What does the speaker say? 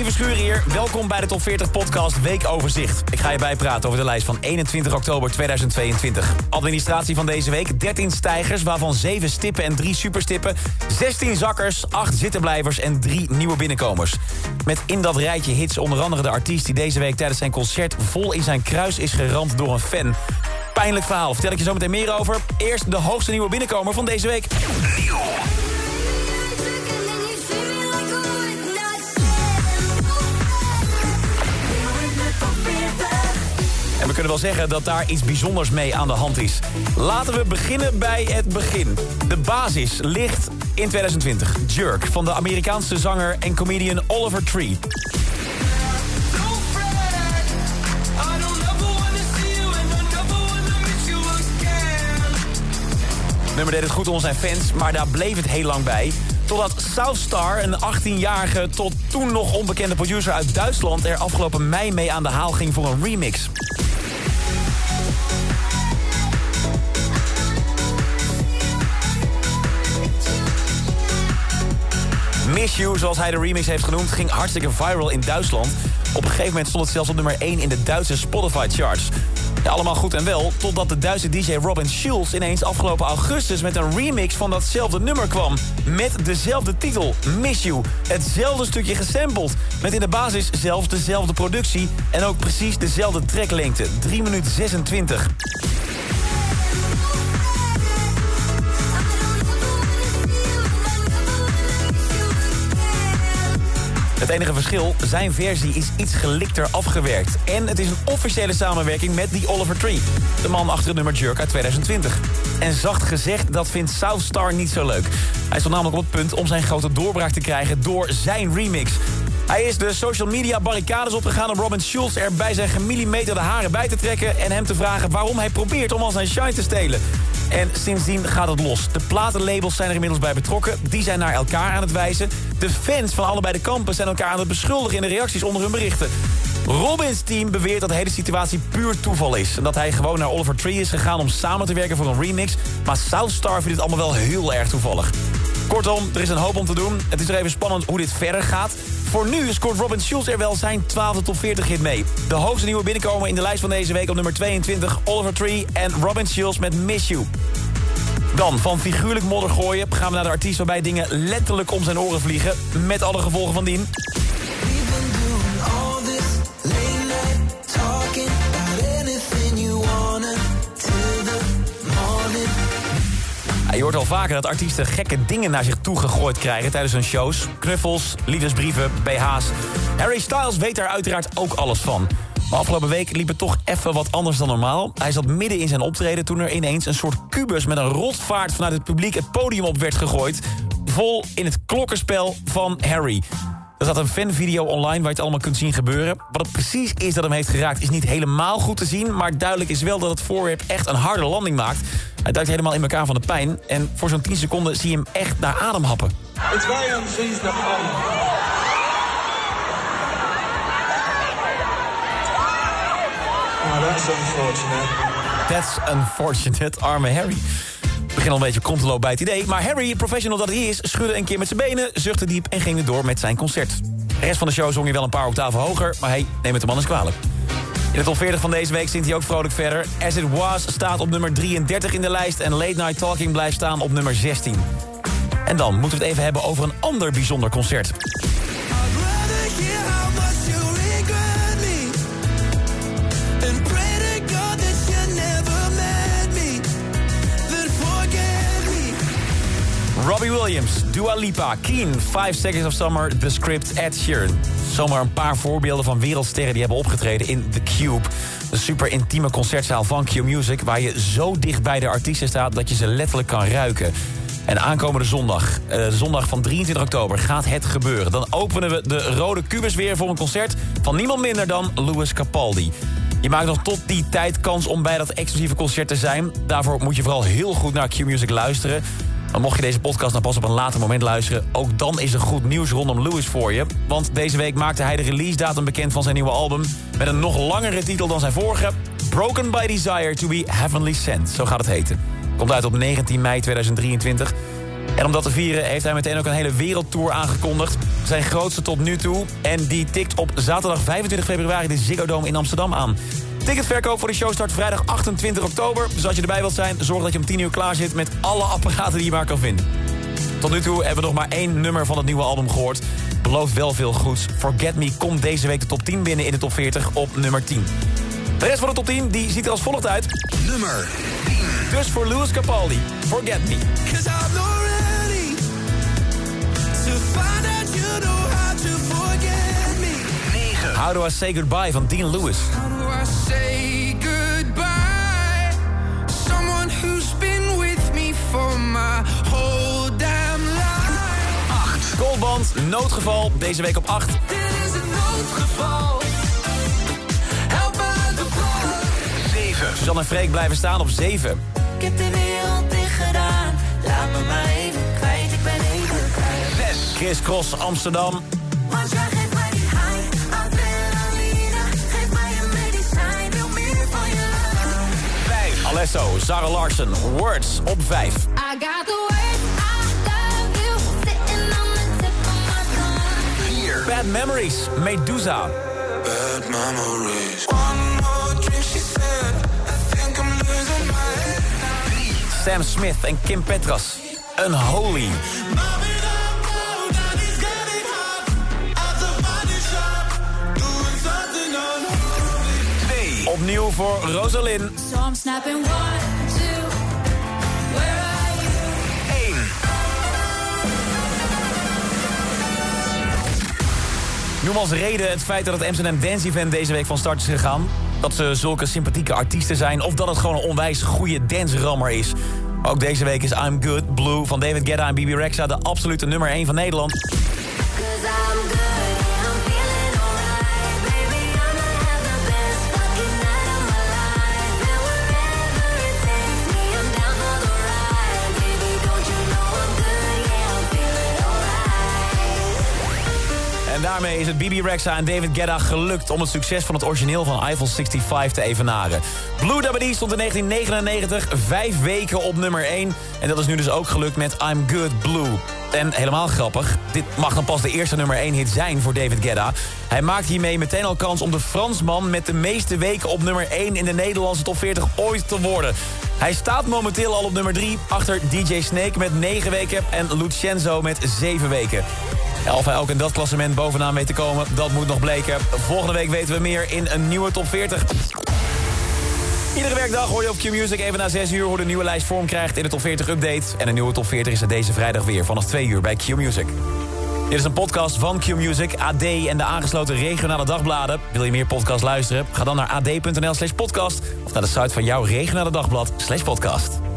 Armin Verschuren hier. Welkom bij de Top 40 Podcast Weekoverzicht. Ik ga je bijpraten over de lijst van 21 oktober 2022. Administratie van deze week, 13 stijgers... waarvan 7 stippen en 3 superstippen... 16 zakkers, 8 zittenblijvers en 3 nieuwe binnenkomers. Met in dat rijtje hits onder andere de artiest... die deze week tijdens zijn concert vol in zijn kruis is geramd door een fan... Pijnlijk verhaal, vertel ik je zo meteen meer over. Eerst de hoogste nieuwe binnenkomer van deze week. Nieuw. Kunnen wel zeggen dat daar iets bijzonders mee aan de hand is. Laten we beginnen bij het begin. De basis ligt in 2020. Jerk van de Amerikaanse zanger en comedian Oliver Tree. nummer deed het goed onder zijn fans, maar daar bleef het heel lang bij. Totdat Southstar, een 18-jarige tot toen nog onbekende producer uit Duitsland... er afgelopen mei mee aan de haal ging voor een remix. Miss You, zoals hij de remix heeft genoemd, ging hartstikke viral in Duitsland. Op een gegeven moment stond het zelfs op nummer 1 in de Duitse Spotify-charts. Ja, allemaal goed en wel, totdat de Duitse DJ Robin Schulz ineens afgelopen augustus met een remix van datzelfde nummer kwam. Met dezelfde titel, Miss You. Hetzelfde stukje gesampled. Met in de basis zelfs dezelfde productie en ook precies dezelfde tracklengte. 3 minuten 26. Het enige verschil, zijn versie is iets gelikter afgewerkt. En het is een officiële samenwerking met die Oliver Tree. De man achter het nummer Jerk uit 2020. En zacht gezegd, dat vindt Southstar niet zo leuk. Hij stond namelijk op het punt om zijn grote doorbraak te krijgen door zijn remix. Hij is de social media barricades opgegaan om Robin Schulz er bij zijn gemillimeterde haren bij te trekken... en hem te vragen waarom hij probeert om al zijn shine te stelen. En sindsdien gaat het los. De platenlabels zijn er inmiddels bij betrokken. Die zijn naar elkaar aan het wijzen. De fans van allebei de kampen zijn elkaar aan het beschuldigen... in de reacties onder hun berichten. Robins team beweert dat de hele situatie puur toeval is. En dat hij gewoon naar Oliver Tree is gegaan om samen te werken voor een remix. Maar Southstar vindt het allemaal wel heel erg toevallig. Kortom, er is een hoop om te doen. Het is er even spannend hoe dit verder gaat. Voor nu scoort Robin Schulz er wel zijn 12e top 40 hit mee. De hoogste nieuwe binnenkomen in de lijst van deze week op nummer 22... Oliver Tree en Robin Schulz met Miss You. Dan, van figuurlijk modder gooien gaan we naar de artiest... waarbij dingen letterlijk om zijn oren vliegen... met alle gevolgen van dien. Hoort al vaker dat artiesten gekke dingen naar zich toe gegooid krijgen tijdens hun shows. Knuffels, liefdesbrieven, BH's. Harry Styles weet daar uiteraard ook alles van. Maar afgelopen week liep het toch even wat anders dan normaal. Hij zat midden in zijn optreden toen er ineens een soort kubus... met een rotvaart vanuit het publiek het podium op werd gegooid. Vol in het klokkenspel van Harry. Er zat een fanvideo online waar je het allemaal kunt zien gebeuren. Wat het precies is dat hem heeft geraakt is niet helemaal goed te zien... maar duidelijk is wel dat het voorwerp echt een harde landing maakt. Hij duikt helemaal in elkaar van de pijn. En voor zo'n 10 seconden zie je hem echt naar adem happen. Het hem sinds naar adem. Oh, that's unfortunate. That's unfortunate, arme Harry. Begin al een beetje kont te lopen bij het idee. Maar Harry, professional dat hij is, schudde een keer met zijn benen... zuchtte diep en ging er door met zijn concert. De rest van de show zong hij wel een paar octaven hoger... maar hey, neem het de man eens kwalijk. In de top 40 van deze week zingt hij ook vrolijk verder. As It Was staat op nummer 33 in de lijst... en Late Night Talking blijft staan op nummer 16. En dan moeten we het even hebben over een ander bijzonder concert. Robbie Williams, Dua Lipa, Keen, 5 Seconds of Summer, The Script, Ed Sheeran. Zomaar een paar voorbeelden van wereldsterren die hebben opgetreden in The Cube. De super intieme concertzaal van Q Music... waar je zo dicht bij de artiesten staat dat je ze letterlijk kan ruiken. En aankomende zondag, uh, zondag van 23 oktober, gaat het gebeuren. Dan openen we de Rode Kubus weer voor een concert... van niemand minder dan Louis Capaldi. Je maakt nog tot die tijd kans om bij dat exclusieve concert te zijn. Daarvoor moet je vooral heel goed naar Q-Music luisteren. Dan mocht je deze podcast nou pas op een later moment luisteren... ook dan is er goed nieuws rondom Lewis voor je. Want deze week maakte hij de release datum bekend van zijn nieuwe album... met een nog langere titel dan zijn vorige... Broken by Desire to be Heavenly Sent, zo gaat het heten. Komt uit op 19 mei 2023. En om dat te vieren heeft hij meteen ook een hele wereldtour aangekondigd. zijn grootste tot nu toe. En die tikt op zaterdag 25 februari de Ziggo Dome in Amsterdam aan. Ticketverkoop voor de show start vrijdag 28 oktober. Dus als je erbij wilt zijn, zorg dat je om 10 uur klaar zit... met alle apparaten die je maar kan vinden. Tot nu toe hebben we nog maar één nummer van het nieuwe album gehoord. Belooft wel veel goeds. Forget Me komt deze week de top 10 binnen in de top 40 op nummer 10. De rest van de top 10 die ziet er als volgt uit. Nummer 10. Dus voor Louis Capaldi, Forget Me. Cause I'm not ready to find out you know how to forget me. 9. How Do I Say Goodbye van Dean Lewis. Say goodbye? Someone who's been with me for my whole damn life. 8. Goldband, Noodgeval, deze week op 8. Dit is een noodgeval. Help uit de brand. 7. Suzanne en Freek blijven staan op 7. Ik heb de wereld dicht gedaan. Laat me maar even kwijt, ik ben even kwijt. 6. Chris Cross, Amsterdam. 5. Alesso, Sarah Larsen, Words op 5. I got the words, I love you. Sitting on the tip of my tongue. 4. Bad Memories, Medusa. Bad memories. One more drink, she said. I think I'm losing my head. Sam Smith en Kim Petras. Unholy. Opnieuw voor Rosalind. So I'm snapping one, two. Where are you? 1. Noem als reden het feit dat het Amsterdam Dance Event deze week van start is gegaan. Dat ze zulke sympathieke artiesten zijn. Of dat het gewoon een onwijs goede dance-rammer is. Ook deze week is I'm Good Blue van David Guetta en BB Rexha de absolute nummer 1 van Nederland. Cause I'm good, daarmee is het BB Rexha en David Guetta gelukt om het succes van het origineel van Eiffel 65 te evenaren. Blue Dabba Dee stond in 1999 vijf weken op nummer 1. En dat is nu dus ook gelukt met I'm Good Blue. En helemaal grappig, dit mag dan pas de eerste nummer 1 hit zijn voor David Guetta. Hij maakt hiermee meteen al kans om de Fransman met de meeste weken op nummer 1 in de Nederlandse top 40 ooit te worden. Hij staat momenteel al op nummer 3 achter DJ Snake met 9 weken en Lucenzo met 7 weken. Hij ook in dat klassement bovenaan weet te komen, dat moet nog bleken. Volgende week weten we meer in een nieuwe top 40. Iedere werkdag hoor je op Q-Music even na 6 uur hoe de nieuwe lijst vorm krijgt in de top 40 update. En een nieuwe top 40 is er deze vrijdag weer vanaf 2 uur bij Q-Music. Dit is een podcast van Q-Music, AD en de aangesloten regionale dagbladen. Wil je meer podcast luisteren? Ga dan naar ad.nl slash podcast of naar de site van jouw regionale dagblad slash podcast.